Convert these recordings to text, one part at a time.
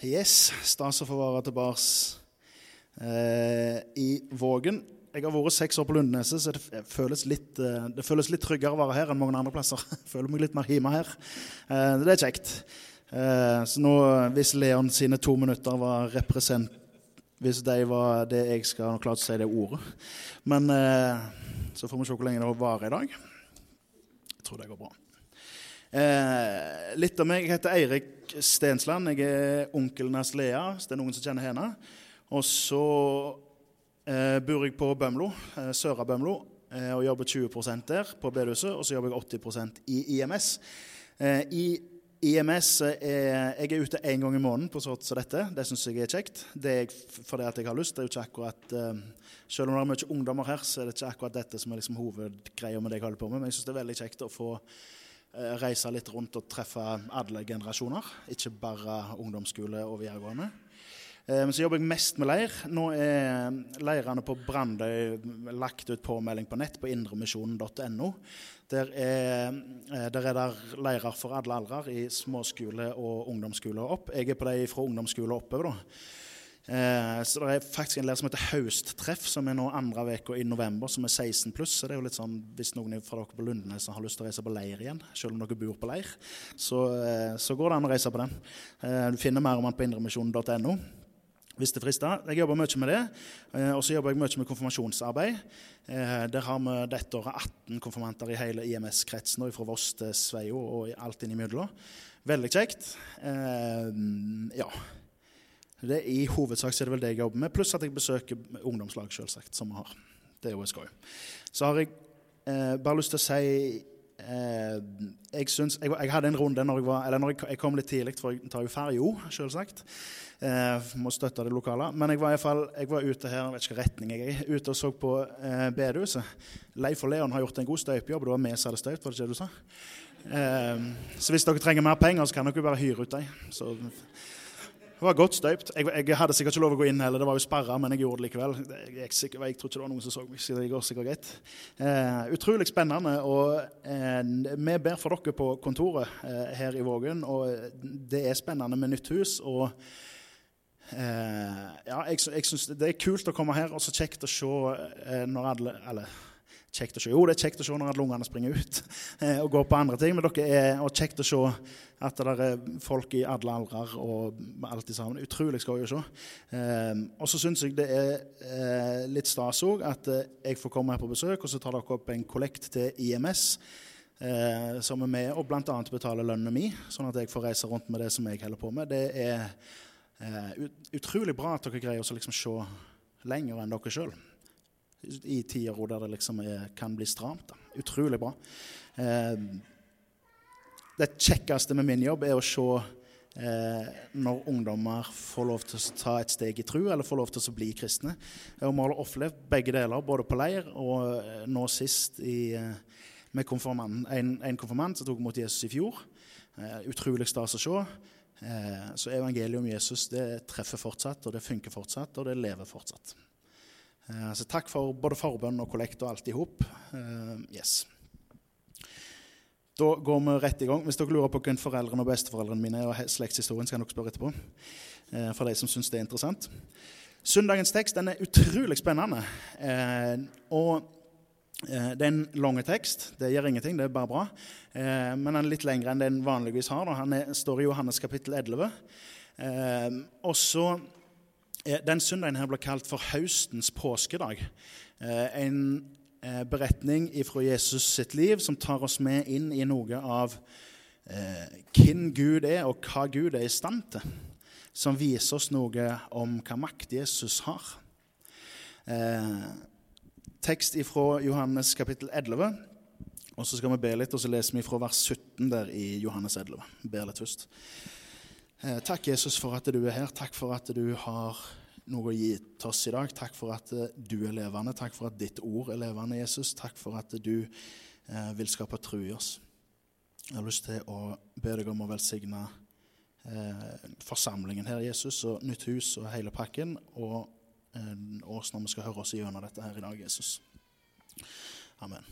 Yes, stas å få være tilbake eh, i Vågen. Jeg har vært seks år på Lundeneset, så det føles, litt, eh, det føles litt tryggere å være her enn mange andre plasser. Jeg føler meg litt mer hjemme her. Eh, det er kjekt. Eh, så nå, hvis Leon sine to minutter var represent... Hvis de var det jeg skal klart å si det ordet. Men eh, så får vi se hvor lenge det varer i dag. Jeg tror det går bra. Eh, litt av meg. Jeg heter Eirik Stensland. Jeg er onkelen hans Lea, hvis det er noen som kjenner henne. Og så eh, bor jeg på Bømlo, eh, Søra Bømlo, eh, og jobber 20 der på bedehuset. Og så jobber jeg 80% i IMS. Eh, I IMS er, Jeg er ute én gang i måneden på sånt som dette. Det syns jeg er kjekt. Det er fordi at jeg har lyst. Det er jo ikke akkurat eh, Selv om det er mye ungdommer her, så er det ikke akkurat dette som er liksom hovedgreia med det jeg holder på med. Men jeg syns det er veldig kjekt å få eh, reise litt rundt og treffe alle generasjoner. Ikke bare ungdomsskole og videregående. Eh, Men så jobber jeg mest med leir. Nå er leirene på Brandøy lagt ut påmelding på nett på indremisjonen.no. Der er, eh, der er der leirer for alle aldre i småskole og ungdomsskole og opp. Jeg er på de fra ungdomsskole oppover. da. Eh, så det er faktisk en leir som heter Hausttreff, som er nå andre uka i november, som er 16 pluss. Så det er jo litt sånn, hvis noen fra dere på Lundnes har lyst til å reise på leir igjen, selv om dere bor på leir, så, eh, så går det an å reise på den. Eh, du finner mer om den på indremisjonen.no hvis det frister. Jeg jobber mye med det. Eh, og så jobber jeg mye med konfirmasjonsarbeid. Eh, der har vi dette året 18 konfirmanter i hele IMS-kretsen, fra Voss til Sveio og alt innimellom. Veldig kjekt. Eh, ja. Det, I hovedsak så er det vel det jeg jobber med, pluss at jeg besøker ungdomslag, selvsagt, som vi har. Det er jo skøy. Så har jeg eh, bare lyst til å si eh, jeg, syns, jeg, jeg, hadde en runde når jeg, var, eller når jeg, jeg kom litt tidlig, for jeg tar jo ferja, selvsagt. Eh, må støtte det lokale. Men jeg var, i fall, jeg var ute her, jeg vet ikke retning jeg er, ute og så på eh, bedehuset. Leif og Leon har gjort en god støypejobb. Det var vi som hadde støypt, var det ikke det du sa? Eh, så hvis dere trenger mer penger, så kan dere bare hyre ut dem. Så det var godt støypt. Jeg, jeg, hadde sikkert ikke lov å gå inn heller, det var jo sperra, men jeg gjorde det likevel. Jeg, jeg, jeg, tror ikke det var noen som så meg, så det går sikkert greit. Eh, utrolig spennende. Og eh, vi ber for dere på kontoret eh, her i Vågen, og det er spennende med nytt hus. og Eh, ja, jeg, jeg synes Det er kult å komme her, og så kjekt å se eh, når alle eller, kjekt å se, Jo, det er kjekt å se når alle ungene springer ut eh, og går på andre ting. Men dere er, og kjekt å se at det er folk i alle aldrer og alltid sammen. Utrolig skøy å se. Eh, og så syns jeg det er eh, litt stas òg at eh, jeg får komme her på besøk, og så tar dere opp en kollekt til IMS. som er med og bl.a. betaler lønnen min, sånn at jeg får reise rundt med det som jeg holder på med. Det er utrolig bra at dere greier å liksom se lenger enn dere sjøl. I tider der det liksom er, kan bli stramt. Da. Utrolig bra. Eh, det kjekkeste med min jobb er å se eh, når ungdommer får lov til å ta et steg i tru, eller får lov til å bli kristne. Og vi har opplevd begge deler, både på leir og nå sist i, med konfirmant, en, en konfirmant som tok imot Jesus i fjor. utrolig stas å se. Eh, så evangeliet om Jesus det treffer fortsatt, og det funker fortsatt, og det lever fortsatt. Eh, så takk for både forbønn og kollekt og alt i hop. Eh, yes. Da går vi rett i gang. Hvis dere lurer på hvem foreldrene og besteforeldrene mine er, og slektshistorien, så kan dere spørre etterpå. For de som syns det er interessant. Søndagens tekst den er utrolig spennende. Og Eh, det er en lang tekst. Det gjør ingenting, det er bare bra. Eh, men den er litt lengre enn det den vanligvis har. Han er, står i Johannes kapittel 11. Eh, og så Den søndagen her blir kalt for høstens påskedag. En beretning fra Jesus sitt liv som tar oss med inn i noe av hvem Gud er, og hva Gud er i stand til. Som viser oss noe om hva makt Jesus har tekst fra Johannes kapittel 11. Og så skal vi be litt, og så leser vi fra vers 17 der i Johannes 11. Ber litt først. Eh, takk, Jesus, for at du er her. Takk for at du har noe å gi til oss i dag. Takk for at eh, du er levende. Takk for at ditt ord er levende, Jesus. Takk for at du eh, vil skape tro i oss. Jeg har lyst til å be deg om å velsigne eh, forsamlingen her, Jesus, og nytt hus og hele pakken. og oss når vi skal høre oss gjennom dette her i dag, Jesus. Amen.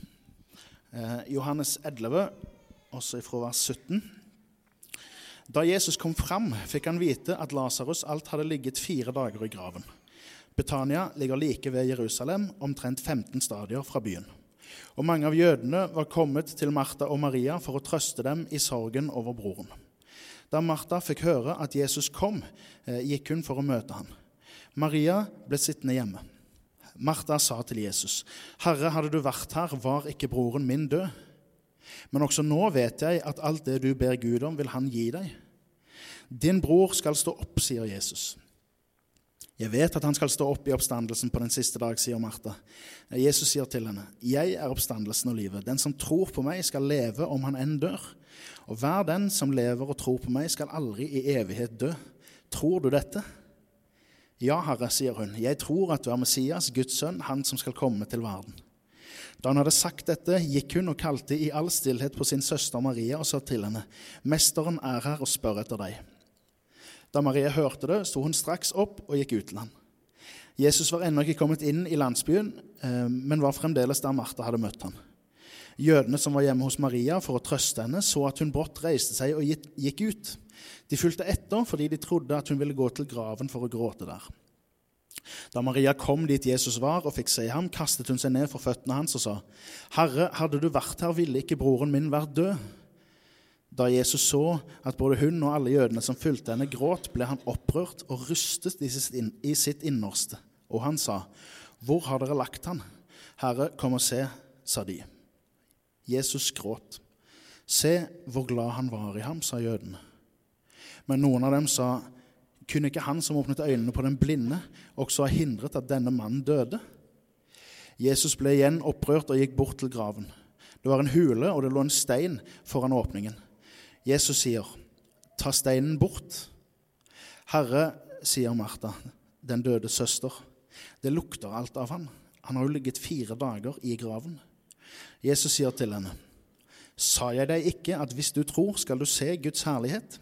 Eh, Johannes 11, også fra vers 17. Da Jesus kom fram, fikk han vite at Lasarus alt hadde ligget fire dager i graven. Betania ligger like ved Jerusalem, omtrent 15 stadier fra byen. Og mange av jødene var kommet til Martha og Maria for å trøste dem i sorgen over broren. Da Martha fikk høre at Jesus kom, eh, gikk hun for å møte ham. Maria ble sittende hjemme. Martha sa til Jesus, 'Herre, hadde du vært her, var ikke broren min død.' Men også nå vet jeg at alt det du ber Gud om, vil han gi deg. Din bror skal stå opp, sier Jesus. Jeg vet at han skal stå opp i oppstandelsen på den siste dag, sier Martha. Jesus sier til henne, Jeg er oppstandelsen og livet. Den som tror på meg, skal leve om han enn dør. Og hver den som lever og tror på meg, skal aldri i evighet dø. Tror du dette? Ja, Herre, sier hun. Jeg tror at du er Messias, Guds sønn, han som skal komme til verden. Da hun hadde sagt dette, gikk hun og kalte i all stillhet på sin søster Maria og sa til henne, Mesteren er her og spør etter deg. Da Maria hørte det, sto hun straks opp og gikk ut til ham. Jesus var ennå ikke kommet inn i landsbyen, eh, men var fremdeles der Martha hadde møtt ham. Jødene som var hjemme hos Maria for å trøste henne, så at hun brått reiste seg og gikk ut. De fulgte etter fordi de trodde at hun ville gå til graven for å gråte der. Da Maria kom dit Jesus var og fikk se ham, kastet hun seg ned for føttene hans og sa, Herre, hadde du vært her, ville ikke broren min vært død. Da Jesus så at både hun og alle jødene som fulgte henne, gråt, ble han opprørt og rystet i sitt innerste. Og han sa, Hvor har dere lagt han? Herre, kom og se, sa de. Jesus gråt. Se hvor glad han var i ham, sa jødene. Men noen av dem sa, kunne ikke han som åpnet øynene på den blinde, også ha hindret at denne mannen døde? Jesus ble igjen opprørt og gikk bort til graven. Det var en hule, og det lå en stein foran åpningen. Jesus sier, 'Ta steinen bort.' 'Herre', sier Martha, den døde søster, 'det lukter alt av han. Han har jo ligget fire dager i graven.' Jesus sier til henne, 'Sa jeg deg ikke at hvis du tror, skal du se Guds herlighet?'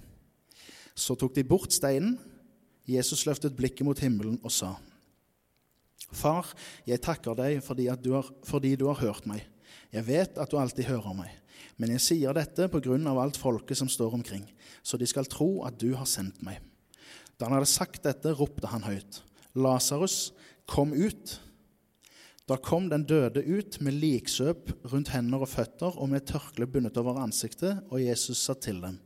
Så tok de bort steinen. Jesus løftet blikket mot himmelen og sa, 'Far, jeg takker deg fordi du, har, fordi du har hørt meg.' 'Jeg vet at du alltid hører meg.' Men jeg sier dette på grunn av alt folket som står omkring, så de skal tro at du har sendt meg. Da han hadde sagt dette, ropte han høyt. Lasarus, kom ut. Da kom den døde ut med liksøp rundt hender og føtter og med et tørkle bundet over ansiktet, og Jesus sa til dem,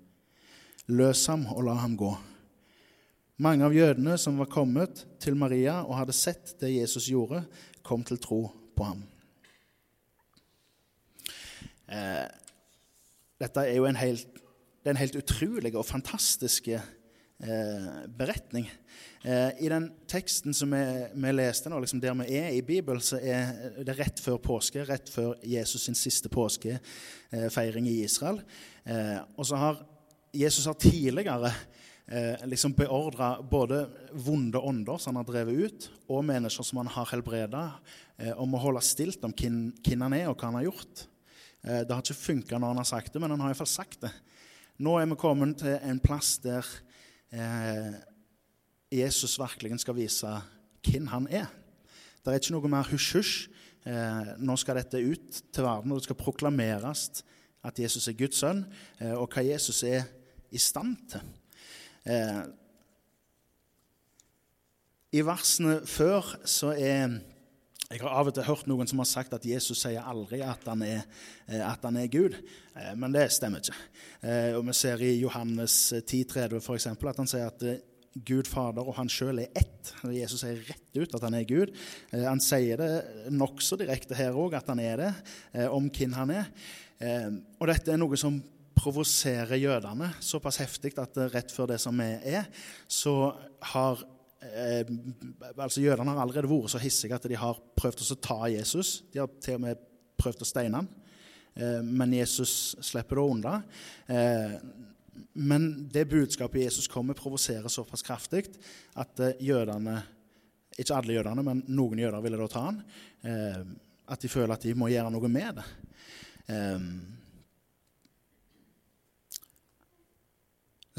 Løs ham og la ham gå. Mange av jødene som var kommet til Maria og hadde sett det Jesus gjorde, kom til tro på ham. Eh, dette er jo en helt, det er en helt utrolig og fantastisk eh, beretning. Eh, I den teksten som vi, vi leste nå, liksom der vi er i Bibelen, så er det rett før påske, rett før Jesus sin siste påskefeiring i Israel. Eh, og så har Jesus har tidligere eh, liksom beordra både vonde ånder som han har drevet ut, og mennesker som han har helbreda, eh, om å holde stilt om hvem, han er, og hva han har gjort. Eh, det har ikke funka når han har sagt det, men han har iallfall sagt det. Nå er vi kommet til en plass der eh, Jesus virkelig skal vise hvem han er. Det er ikke noe mer hysj-hysj. Eh, nå skal dette ut til verden, og det skal proklameres at Jesus er Guds sønn, eh, og hva Jesus er i stand til. Eh, I versene før så er jeg har av og til hørt noen som har sagt at Jesus sier aldri at han er, eh, at han er Gud, eh, men det stemmer ikke. Eh, og Vi ser i Johannes 10,30 f.eks. at han sier at Gud Fader og han sjøl er ett. Jesus sier rett ut at han er Gud. Han sier det nokså direkte her òg, at han er det, om hvem han er. Og dette er noe som provoserer jødene såpass heftig at rett før det som vi er, så har eh, altså Jødene har allerede vært så hissige at de har prøvd å ta Jesus. De har til og med prøvd å steine ham. Eh, men Jesus slipper det unna. Eh, men det budskapet Jesus kommer, provoserer såpass kraftig at eh, jødene Ikke alle jødene, men noen jøder ville da ta han. Eh, at de føler at de må gjøre noe med det.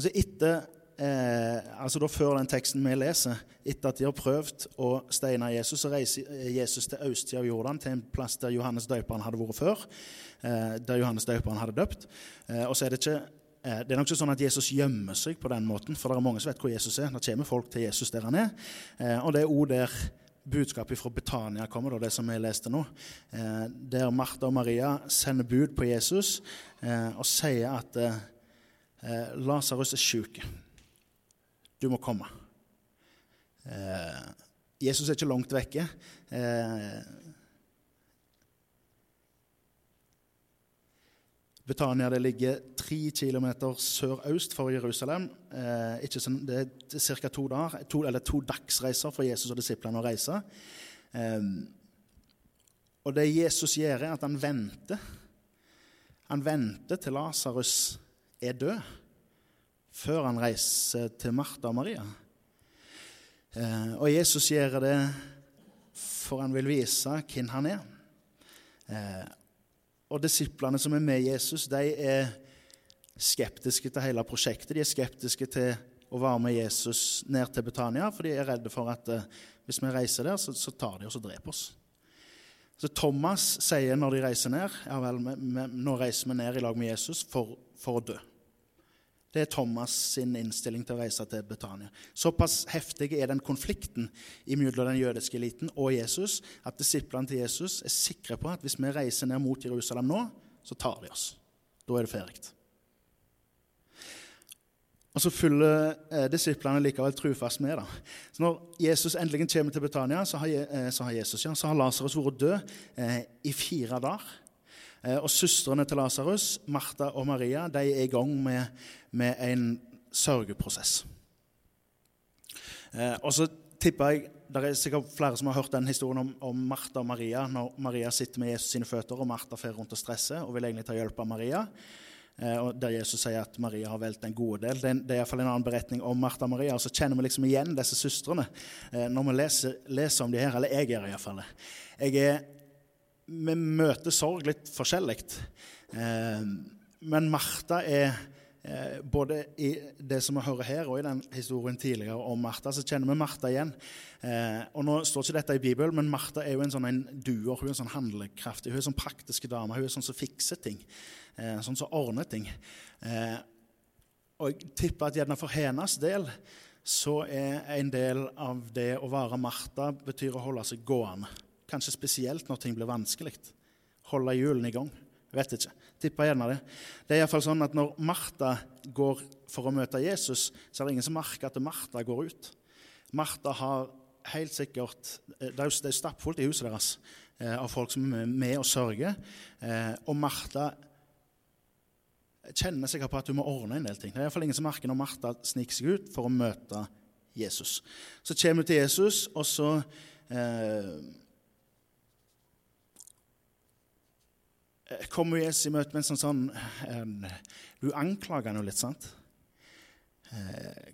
Altså etter eh, altså da Før den teksten vi leser, etter at de har prøvd å steine Jesus, så reiser Jesus til østsida av Jordan, til en plass der Johannes døperen hadde vært før. Eh, der Johannes døperen hadde døpt. Eh, og så er det ikke eh, det er nok ikke sånn at Jesus gjemmer seg på den måten, for det er mange som vet hvor Jesus er. Det kommer folk til Jesus der han er. Eh, og det er òg der budskapet fra Betania kommer, det som jeg leste nå. Eh, der Martha og Maria sender bud på Jesus og sier at Lasarus er syk. Du må komme. Jesus er ikke langt vekke. Betania det ligger tre kilometer sørøst for Jerusalem. Eh, sånn, det er ca. To, to, to dagsreiser for Jesus og disiplene å reise. Eh, og det Jesus gjør, er at han venter. Han venter til Lasarus er død, før han reiser til Martha og Maria. Eh, og Jesus gjør det for han vil vise hvem han er. Eh, og disiplene som er med Jesus, de er skeptiske til hele prosjektet. De er skeptiske til å være med Jesus ned til Betania, for de er redde for at uh, hvis vi reiser der, så, tar de oss og dreper oss. Så Thomas sier når de reiser ned ja vel, vi, vi, nå reiser vi ned i lag med Jesus for, for å dø. Det er Thomas sin innstilling til å reise til Betania. Såpass heftig er den konflikten mellom den jødiske eliten og Jesus at disiplene til Jesus er sikre på at hvis vi reiser ned mot Jerusalem nå, så tar de oss. Da er det ferdig. Og så følger eh, disiplene likevel trufast med. da. Så Når Jesus endelig kommer til Betania, så har, eh, så har, Jesus, ja, så har Lasarus vært død eh, i fire dager. Eh, og søstrene til Lasarus, Martha og Maria, de er i gang med, med en sørgeprosess. Eh, og så tipper jeg det er sikkert flere som har hørt den historien om, om Martha og Maria når Maria sitter med Jesus sine føtter, og Martha fer rundt og stresser og vil egentlig ta hjelp av Maria. Eh, og Der Jesus sier at Maria har valgt en god del. Det er, det er iallfall en annen beretning om Martha og Maria. Og så kjenner vi liksom igjen disse søstrene når vi leser, leser om de her. Eller jeg gjør iallfall det. Vi møter sorg litt forskjellig. Eh, men Martha er eh, Både i det som vi hører her, og i den historien tidligere om Martha, så kjenner vi Martha igjen. Eh, og Nå står ikke dette i Bibelen, men Martha er jo en sånn en duer. Hun er sånn handlekraftig, hun er en sånn praktisk dame. Hun er sånn som fikser ting. sånn som ordner ting. og jeg tipper at gjerne for hennes del så er en del av det å være Martha betyr å holde seg gående. Kanskje spesielt når ting blir vanskelig. Holde hjulene i gang. Vet ikke. Tipper gjerne det. Det er iallfall sånn at når Martha går for å møte Jesus, så er det ingen som merker at Martha går ut. Martha har helt sikkert eh, Det er stappfullt i huset deres eh, av folk som er med og sørger. Eh, og Martha kjenner sikkert på at hun må ordne en del ting. Det er iallfall ingen som merker når Martha sniker seg ut for å møte Jesus. Så kommer hun til Jesus, og så eh, kommer Jesus i møte med en sånn, sånn Du anklager henne litt, sant? Eh,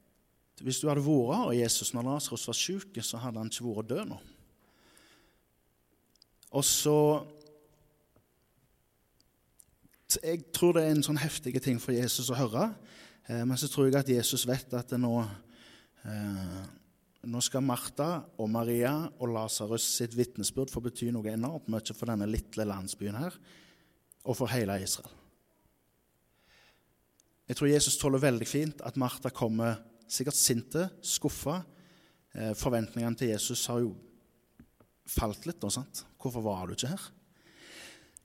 hvis du hadde vært her, Jesus, når Lasarus var syk, så hadde han ikke vært død nå. Og så Jeg tror det er en sånn heftig ting for Jesus å høre. Eh, men så tror jeg at Jesus vet at nå eh, Nå skal Martha og Maria og Lasarus sitt vitnesbyrd få bety noe enormt mye for denne lille landsbyen her og for hele Israel. Jeg tror Jesus tåler veldig fint at Martha kommer sikkert sinte, skuffa. Eh, forventningene til Jesus har jo falt litt. Nå, sant? Hvorfor var du ikke her?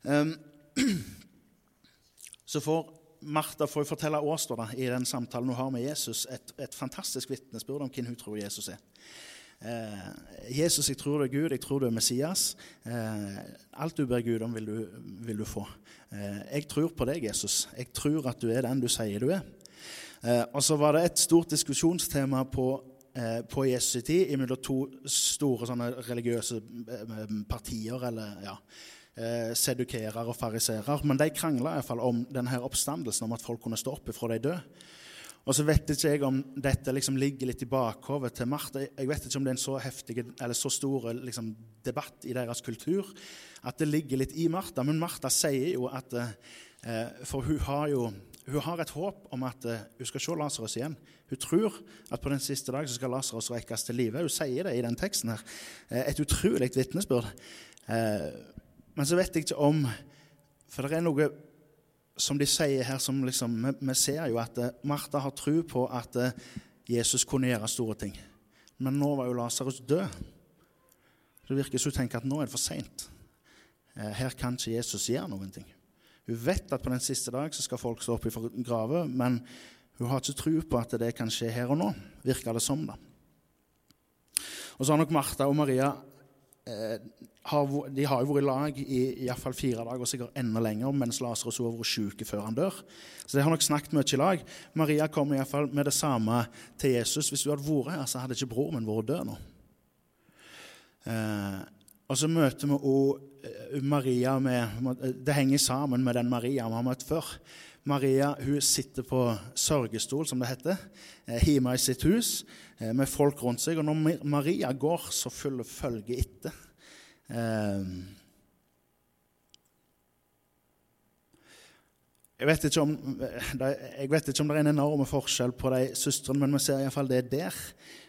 Um, så får Martha får fortelle oss da, i den samtalen hun har med Jesus, et, et fantastisk vitnesbyrd om hvem hun tror Jesus er. Eh, Jesus, jeg tror du er Gud, jeg tror du er Messias. Eh, alt du ber Gud om, vil du, vil du få. Eh, jeg tror på deg, Jesus. Jeg tror at du er den du sier du er. Eh, og så var det et stort diskusjonstema på, eh, på Jesu tid mellom to store sånne religiøse eh, partier, eller ja, sedukerer og fariserer. Men de krangla om denne oppstandelsen, om at folk kunne stå opp ifra de døde. Og så vet ikke jeg om dette liksom ligger litt i bakhovet til Martha. Jeg vet ikke om det er en så heftig eller så stor liksom, debatt i deres kultur at det ligger litt i Martha. Men Martha sier jo at eh, For hun har jo hun har et håp om at eh, hun skal se Lasarus igjen. Hun tror at på den siste dag så skal Lasarus rekkes til live. Hun sier det i den teksten. her. Uh, et utrolig vitnesbyrd. Uh, men så vet jeg ikke om For det er noe som de sier her, som liksom, vi, ser jo at eh, Martha har tro på at eh, Jesus kunne gjøre store ting. Men nå var jo Lasarus død. Det virker som hun tenker at nå er det for seint. Her kan ikke Jesus gjøre noen ting. Hun vet at på den siste dag så skal folk stå opp i graver, men hun har ikke tro på at det kan skje her og nå, virker det som. da. Og så har nok Martha og Maria eh, har, de har jo vært i lag i iallfall fire dager, og sikkert enda lenger, mens Lasarus har vært syk før han dør. Så de har nok snakket mye i lag. Maria kom iallfall med det samme til Jesus. Hvis du hadde vært her, så hadde ikke bror min vært død nå. Eh, og så møter vi også eh, Maria med Det henger sammen med den Maria vi har møtt før. Maria hun sitter på sørgestol, som det heter, eh, hjemme i sitt hus eh, med folk rundt seg. Og når Maria går, så følger følget etter. Jeg vet, ikke om, jeg vet ikke om det er en enorm forskjell på de søstrene, men vi ser iallfall det der.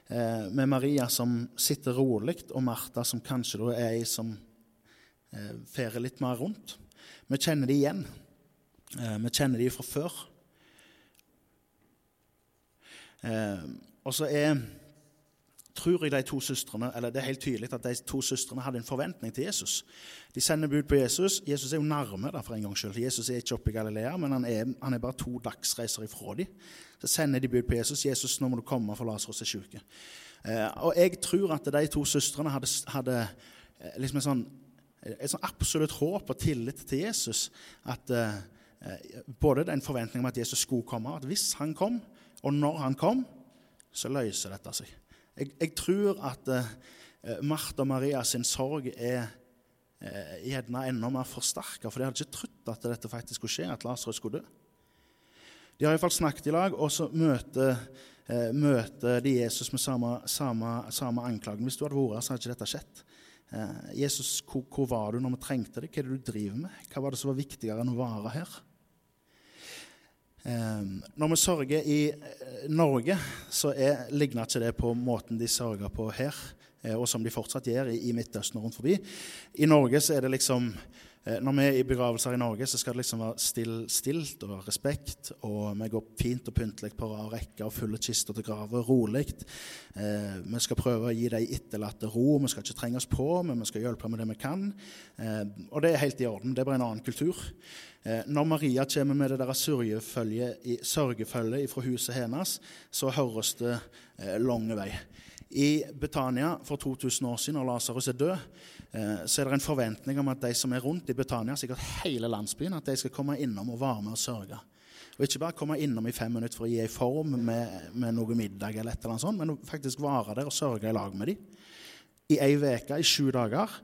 Eh, med Maria som sitter rolig, og Martha som kanskje er ei som eh, ferer litt mer rundt. Vi kjenner de igjen. Eh, vi kjenner de fra før. Og så er tror jeg de to søstrene, eller Det er helt tydelig at de to søstrene hadde en forventning til Jesus. De sender bud på Jesus. Jesus er jo nærme da, for en gangs skyld. Jesus er ikke oppe i Galilea, men han er, han er bare to dagsreiser ifra dem. Så sender de bud på Jesus. 'Jesus, nå må du komme, for Lasarus er syk.' Eh, og jeg tror at de to søstrene hadde, hadde eh, liksom en sånn, et sånn absolutt håp og tillit til Jesus. At eh, Både den forventningen om at Jesus skulle komme, at hvis han kom, og når han kom, så løser dette seg. Jeg, jeg tror at eh, Martha og Maria sin sorg er eh, gjerne enda mer forsterka, for de hadde ikke trodd at dette faktisk skulle skje, at Lasarus skulle dø. De har iallfall snakket i lag, og så møter, eh, møter de Jesus med samme, samme, samme anklagen. Hvis du hadde vært her, så hadde ikke dette skjedd. Eh, Jesus, hvor, hvor, var du når vi trengte deg? Hva er det du driver med? Hva var det som var viktigere enn å være her? Eh, når vi sørger i eh, Norge, så er, ligner ikke det på måten de sørger på her, eh, og som de fortsatt gjør i, i Midtøsten og rundt forbi. I Norge så er det liksom når vi er i begravelser i Norge, så skal det liksom være still, stilt og respekt. Og vi går fint og pyntelig på rad rekke og fulle kister til graver, rolig. Eh, vi skal prøve å gi de etterlatte ro. Vi skal ikke trenge oss på, men vi skal hjelpe med det vi kan. Eh, og det er helt i orden. Det er bare en annen kultur. Eh, når Maria kommer med det der sørgefølget fra huset hennes, så høres det eh, lang vei. I Betania for 2000 år siden, når Lasarus er død, Eh, så er det en forventning om at de som er rundt i Betania, sikkert hele landsbyen, at de skal komme innom og være med og sørge. Og ikke bare komme innom i fem minutter for å gi en form med, med noe middag, eller et eller annet sånt, men faktisk være der og sørge i lag med dem. I ei uke, i sju dager,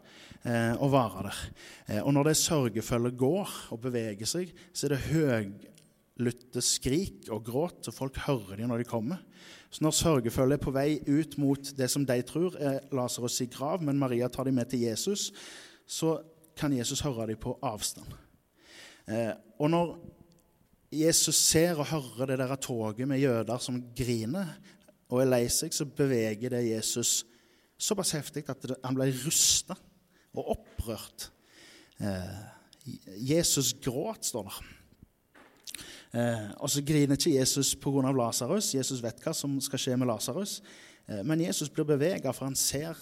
eh, og være der. Eh, og når det sørgefølget går og beveger seg, så er det høylytte skrik og gråt, så folk hører dem når de kommer. Så når sørgefølget er på vei ut mot det som de tror er Lasarus' i grav, men Maria tar dem med til Jesus, så kan Jesus høre dem på avstand. Eh, og når Jesus ser og hører det der toget med jøder som griner og er lei seg, så beveger det Jesus såpass heftig at han ble rusta og opprørt. Eh, Jesus gråt, står det. Eh, og så griner ikke Jesus pga. Lasarus. Jesus vet hva som skal skje med Lasarus. Eh, men Jesus blir bevega, for han ser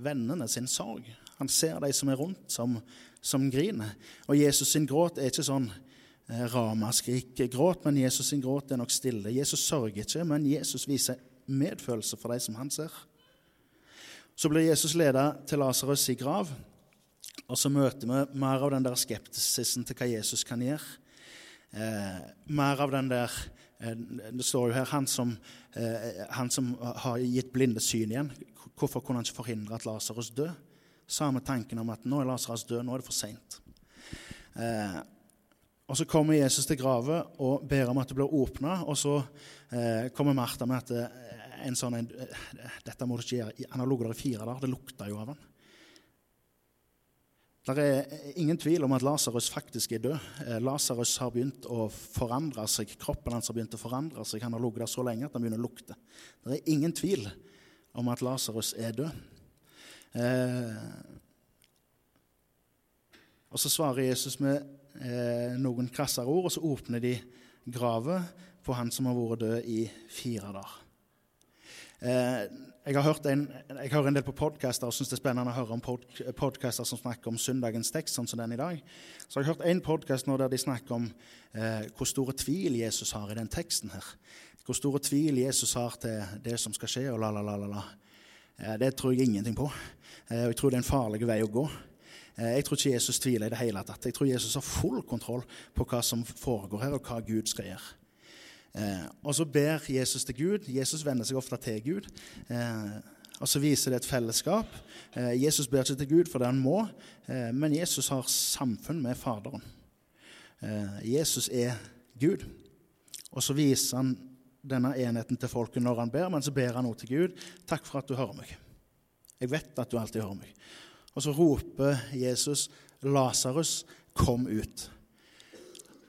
vennene sin sorg. Han ser de som er rundt, som, som griner. Og Jesus sin gråt er ikke sånn eh, ramaskrik-gråt, men Jesus sin gråt er nok stille. Jesus sørger ikke, men Jesus viser medfølelse for de som han ser. Så blir Jesus ledet til Lasarus' grav, og så møter vi mer av den der skeptisisen til hva Jesus kan gjøre eh, mer av den der eh, Det står jo her han som, eh, han som har gitt blinde syn igjen. Hvorfor kunne han ikke forhindre at Lasarus død? Samme tanken om at nå er Lasarus død, nå er det for seint. Eh, og Så kommer Jesus til graven og ber om at det blir åpna. Og så eh, kommer Martha med at eh, en sånn en, dette må du ikke gjøre. Han har ligget der i fire dager. Det lukter jo av han. Det er ingen tvil om at Lasarus faktisk er død. Eh, Lasarus har begynt å forandre seg. Kroppen hans har begynt å forandre seg. Han har ligget der så lenge at han begynner å lukte. Det er ingen tvil om at Lasarus er død. Eh, og så svarer Jesus med eh, noen krassere ord, og så åpner de graven på han som har vært død i fire dager. Eh, jeg, har hørt en, jeg hører en del på podkaster og syns det er spennende å høre om pod, podkaster som snakker om søndagens tekst, sånn som den i dag. Så jeg har hørt en podkast der de snakker om eh, hvor store tvil Jesus har i den teksten her. Hvor store tvil Jesus har til det som skal skje, og la, la, la, la. Eh, det tror jeg ingenting på. Eh, og jeg tror det er en farlig vei å gå. Eh, jeg tror ikke Jesus tviler i det hele tatt. Jeg tror Jesus har full kontroll på hva som foregår her, og hva Gud skal gjøre. Eh, og så ber Jesus til Gud. Jesus venner seg ofte til Gud. Eh, og så viser det et fellesskap. Eh, Jesus ber ikke til Gud for det han må, eh, men Jesus har samfunn med Faderen. Eh, Jesus er Gud. Og så viser han denne enheten til folket når han ber, men så ber han også til Gud. 'Takk for at du hører meg.' Jeg vet at du alltid hører meg. Og så roper Jesus, 'Lasarus, kom ut'.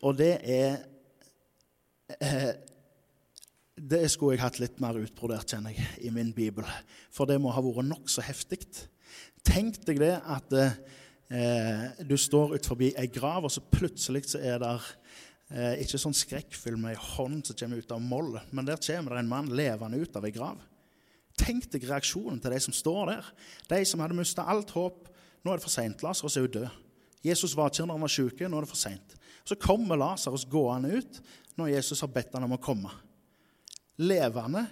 Og det er det skulle jeg hatt litt mer utbrodert, kjenner jeg, i min bibel. For det må ha vært nokså heftig. Tenk deg det at eh, du står utenfor ei grav, og så plutselig så er det eh, ikke sånn skrekkfilm med ei hånd som kommer ut av mollet, men der kommer det en mann levende ut av ei grav. Tenk deg reaksjonen til de som står der. De som hadde mista alt håp. Nå er det for seint. Lasarus er jo død. Jesus var ikke når han var sjuk. Nå er det for seint. Så kommer Lasarus gående ut når Jesus har bedt han om å komme. Levende,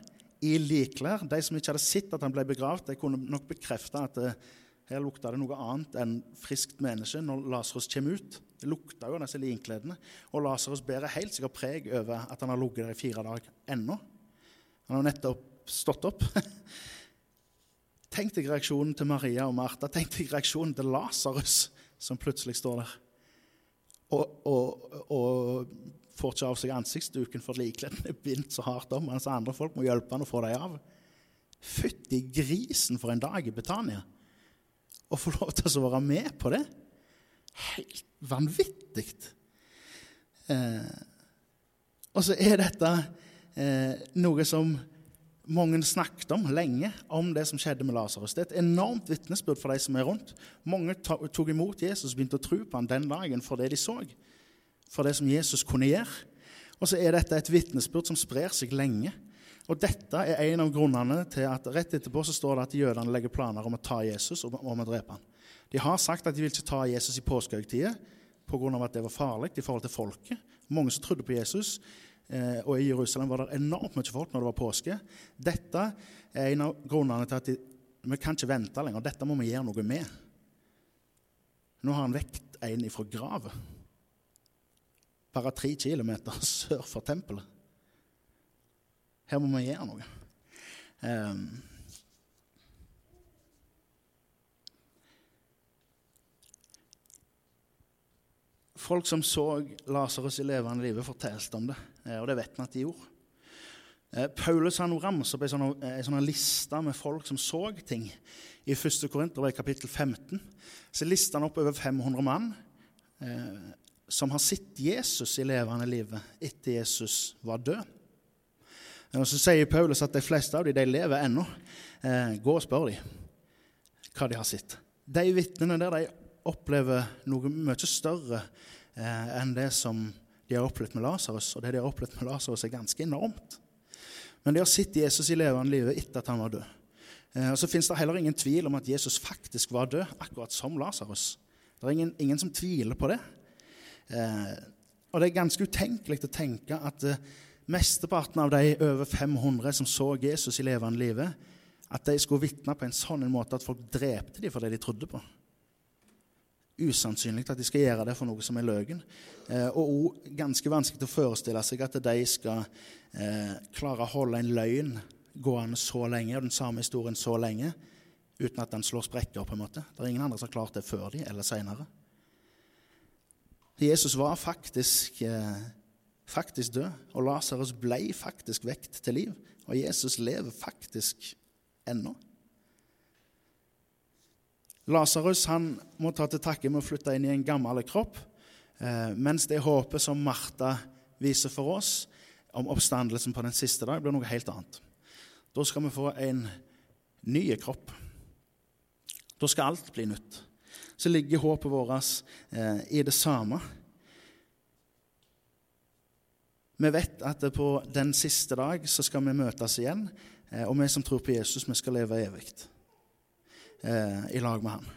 i likklær. De som ikke hadde sett at han ble begravd, de kunne nok bekrefte at det, eh, her lukta det noe annet enn friskt menneske når Lasarus kommer ut. Det lukta jo disse linkledene. Og Lasarus bærer helt sikkert preg over at han har ligget der i fire dager ennå. Han har nettopp stått opp. Tenk deg reaksjonen til Maria og Martha. Tenk deg reaksjonen til Lasarus, som plutselig står der. Og, og, får ikke av seg ansiktsduken for likkledden er bindt så hardt om, mens andre folk må hjelpe han å få dem av. Fytti grisen for en dag i Betania! Å få lov til å være med på det! Helt vanvittig! Eh, og så er dette eh, noe som mange snakket om lenge, om det som skjedde med Lasarus. Det er et enormt vitnesbyrd for de som er rundt. Mange tok imot Jesus og begynte å tro på ham den dagen for det de så for det som Jesus kunne gjøre. Og så er dette et vitnesbyrd som sprer seg lenge. Og dette er en av grunnene til at rett etterpå så står det at jødene legger planer om å ta Jesus og om å drepe ham. De har sagt at de vil ikke ta Jesus i påskehøytida pga. at det var farlig i forhold til folket. Mange som trodde på Jesus. Eh, og i Jerusalem var det enormt mye folk når det var påske. Dette er en av grunnene til at de, vi kan ikke vente lenger. Dette må vi gjøre noe med. Nå har han vekt en ifra graven bare tre kilometer sør for tempelet. Her må vi gjøre noe. Um, folk som så Lasarus i levende livet, fortalte om det, eh, og det vet vi at de gjorde. Eh, Paulus har ramser opp ei sånn, sånn liste med folk som så ting. I 1. Korinter, kapittel 15, så lister han opp over 500 mann. Eh, som har sett Jesus i levende livet etter Jesus var død. Og Så sier Paulus at de fleste av dem de lever ennå. Eh, gå og spør dem hva de har sett. De vitnene der de opplever noe mye større eh, enn det som de har opplevd med Lasarus. Og det de har opplevd med Lasarus, er ganske enormt. Men de har sett Jesus i levende livet etter at han var død. Eh, og Så fins det heller ingen tvil om at Jesus faktisk var død, akkurat som Lasarus. Det er ingen, ingen som tviler på det. Eh, og det er ganske utenkelig å tenke at eh, mesteparten av de over 500 som så Jesus i levende livet, at de skulle vitne på en sånn måte at folk drepte dem for det de trodde på. Usannsynlig at de skal gjøre det for noe som er løgn. Eh, og òg ganske vanskelig å forestille seg at de skal eh, klare å holde en løgn gående så lenge, og den samme historien så lenge, uten at den slår sprekker. på en måte. Det er ingen andre som har klart det før de, eller seinere. Jesus var faktisk, eh, faktisk død, og Lasarus ble faktisk vekt til liv. Og Jesus lever faktisk ennå. Lasarus må ta til takke med å flytte inn i en gammel kropp, eh, mens det håpet som Martha viser for oss om oppstandelsen på den siste dag, blir noe helt annet. Da skal vi få en ny kropp. Da skal alt bli nytt så ligger håpet vårt eh, i det samme. Vi vet at på den siste dag så skal vi møtes igjen, eh, og vi som tror på Jesus, vi skal leve evig eh, i lag med han.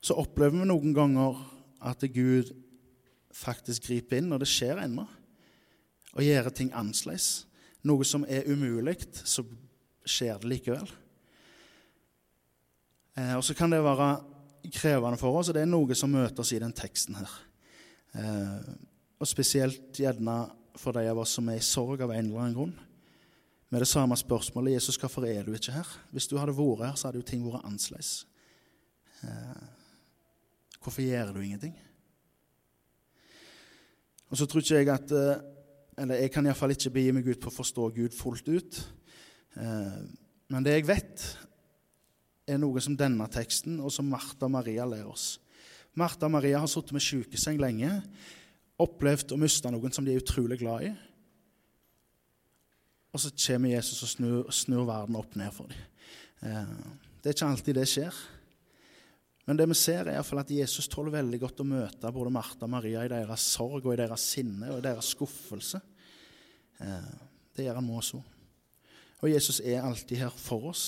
Så opplever vi noen ganger at Gud faktisk griper inn, og det skjer ennå, og gjør ting annerledes. Noe som er umulig, så skjer det likevel. Eh, og så kan det være krevende for oss, og det er noe som møter oss i den teksten her. Eh, og spesielt gjerne for de av oss som er i sorg av en eller annen grunn. Med det samme spørsmålet Jesus, hvorfor er du ikke her? Hvis du hadde vært her, så hadde jo ting vært annerledes. Eh, hvorfor gjør du ingenting? Og så tror ikke jeg at eh, Eller jeg kan iallfall ikke begi meg ut på å forstå Gud fullt ut. Eh, men det jeg vet, er noe som denne teksten, og som Martha og Maria lærer oss. Martha og Maria har sittet med sjukeseng lenge, opplevd å miste noen som de er utrolig glad i. Og så kommer Jesus og snur, snur verden opp ned for dem. Eh, det er ikke alltid det skjer. Men det vi ser er at Jesus tåler veldig godt å møte både Martha og Maria i deres sorg og i deres sinne og i deres skuffelse. Eh, det gjør han med oss. Og Jesus er alltid her for oss.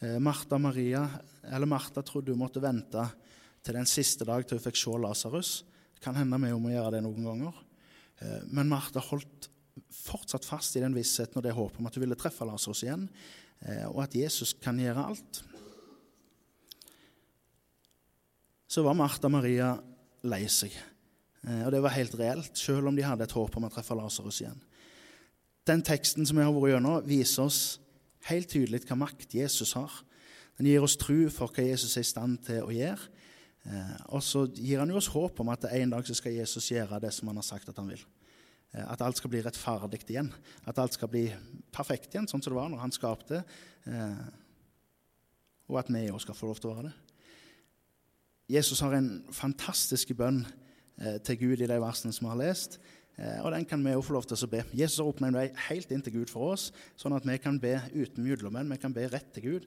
Eh, Martha Maria, eller Martha trodde hun måtte vente til den siste dag til hun fikk se Lasarus. Kan hende vi må gjøre det noen ganger. Men Martha holdt fortsatt fast i den vissheten og det håpet om at hun ville treffe Lasarus igjen, og at Jesus kan gjøre alt. Så var Martha Maria lei seg. Og det var helt reelt, selv om de hadde et håp om å treffe Lasarus igjen. Den teksten som vi har vært gjennom, viser oss helt tydelig hva makt Jesus har. Den gir oss tro for hva Jesus er i stand til å gjøre. Eh, og så gir han jo oss håp om at en dag skal Jesus gjøre det som han har sagt at han vil. Eh, at alt skal bli rettferdig igjen. At alt skal bli perfekt igjen, sånn som det var når han skapte. Eh, og at vi òg skal få lov til å være det. Jesus har en fantastisk bønn eh, til Gud i de versene som vi har lest. Og den kan vi også få lov til å be. Jesus har åpna en vei helt inn til Gud for oss, sånn at vi kan be uten mellommenn. Vi kan be rett til Gud.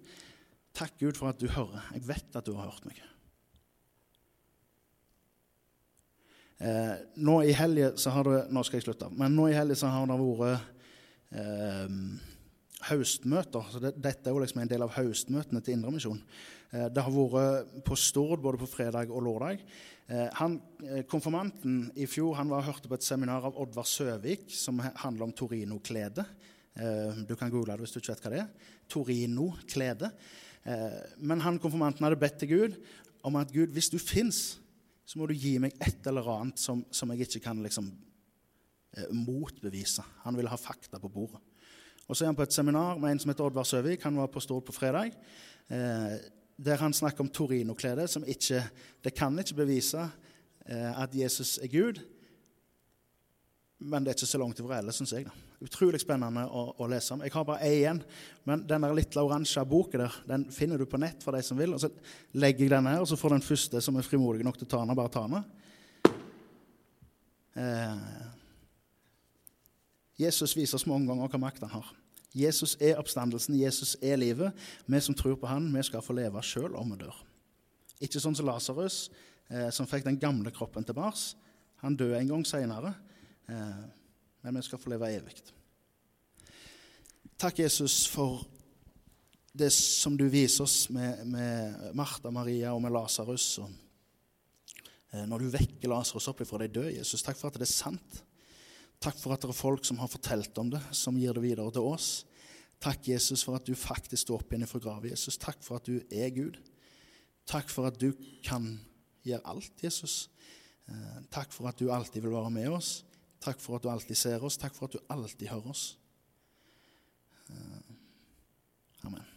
Takk, Gud, for at du hører. Jeg vet at du har hørt meg. Eh, nå i helga så har det Nå skal jeg slutte. Men nå i helga så har det vært eh, høstmøter. Så det, dette er jo liksom en del av høstmøtene til Indremisjon. Eh, det har vært på Stord både på fredag og lørdag. Eh, han, eh, konfirmanten i fjor han var hørte på et seminar av Oddvar Søvik som handler om Torino-klede. Du kan google det hvis du ikke vet hva det er. Torino-klede. Men han konfirmanten hadde bedt til Gud om at Gud, hvis du fins, så må du gi meg et eller annet som, som jeg ikke kan liksom, motbevise. Han ville ha fakta på bordet. Og Så er han på et seminar med en som heter Oddvar Søvik. Han var på Stord på fredag. Eh, der han snakker om Torino-kledet, som ikke Det kan ikke bevise eh, at Jesus er Gud, men det er ikke så langt over ellers, syns jeg. da. Utrolig spennende å, å, lese om. Jeg har bare én igjen, men den lille oransje boka der, den finner du på nett for de som vil. og Så legger jeg den her, og så får den første som er frimodig nok til å ta den, bare ta den. Eh, Jesus viser oss mange ganger hva makt han har. Jesus er oppstandelsen, Jesus er livet. Vi som tror på han, vi skal få leve sjøl om vi dør. Ikke sånn som Lasarus, eh, som fikk den gamle kroppen til Mars. Han døde en gang seinere, men vi skal få leve evig. Takk, Jesus, for det som du viser oss med, med Martha Maria og med Lasarus. Eh, når du vekker Lasarus opp ifra de døde, Jesus, takk for at det er sant. Takk for at det er folk som har fortalt om det, som gir det videre til oss. Takk, Jesus, for at du faktisk står opp igjen fra graven. Jesus, takk for at du er Gud. Takk for at du kan gjøre alt, Jesus. Eh, takk for at du alltid vil være med oss. Takk for at du alltid ser oss. Takk for at du alltid hører oss. Eh, amen.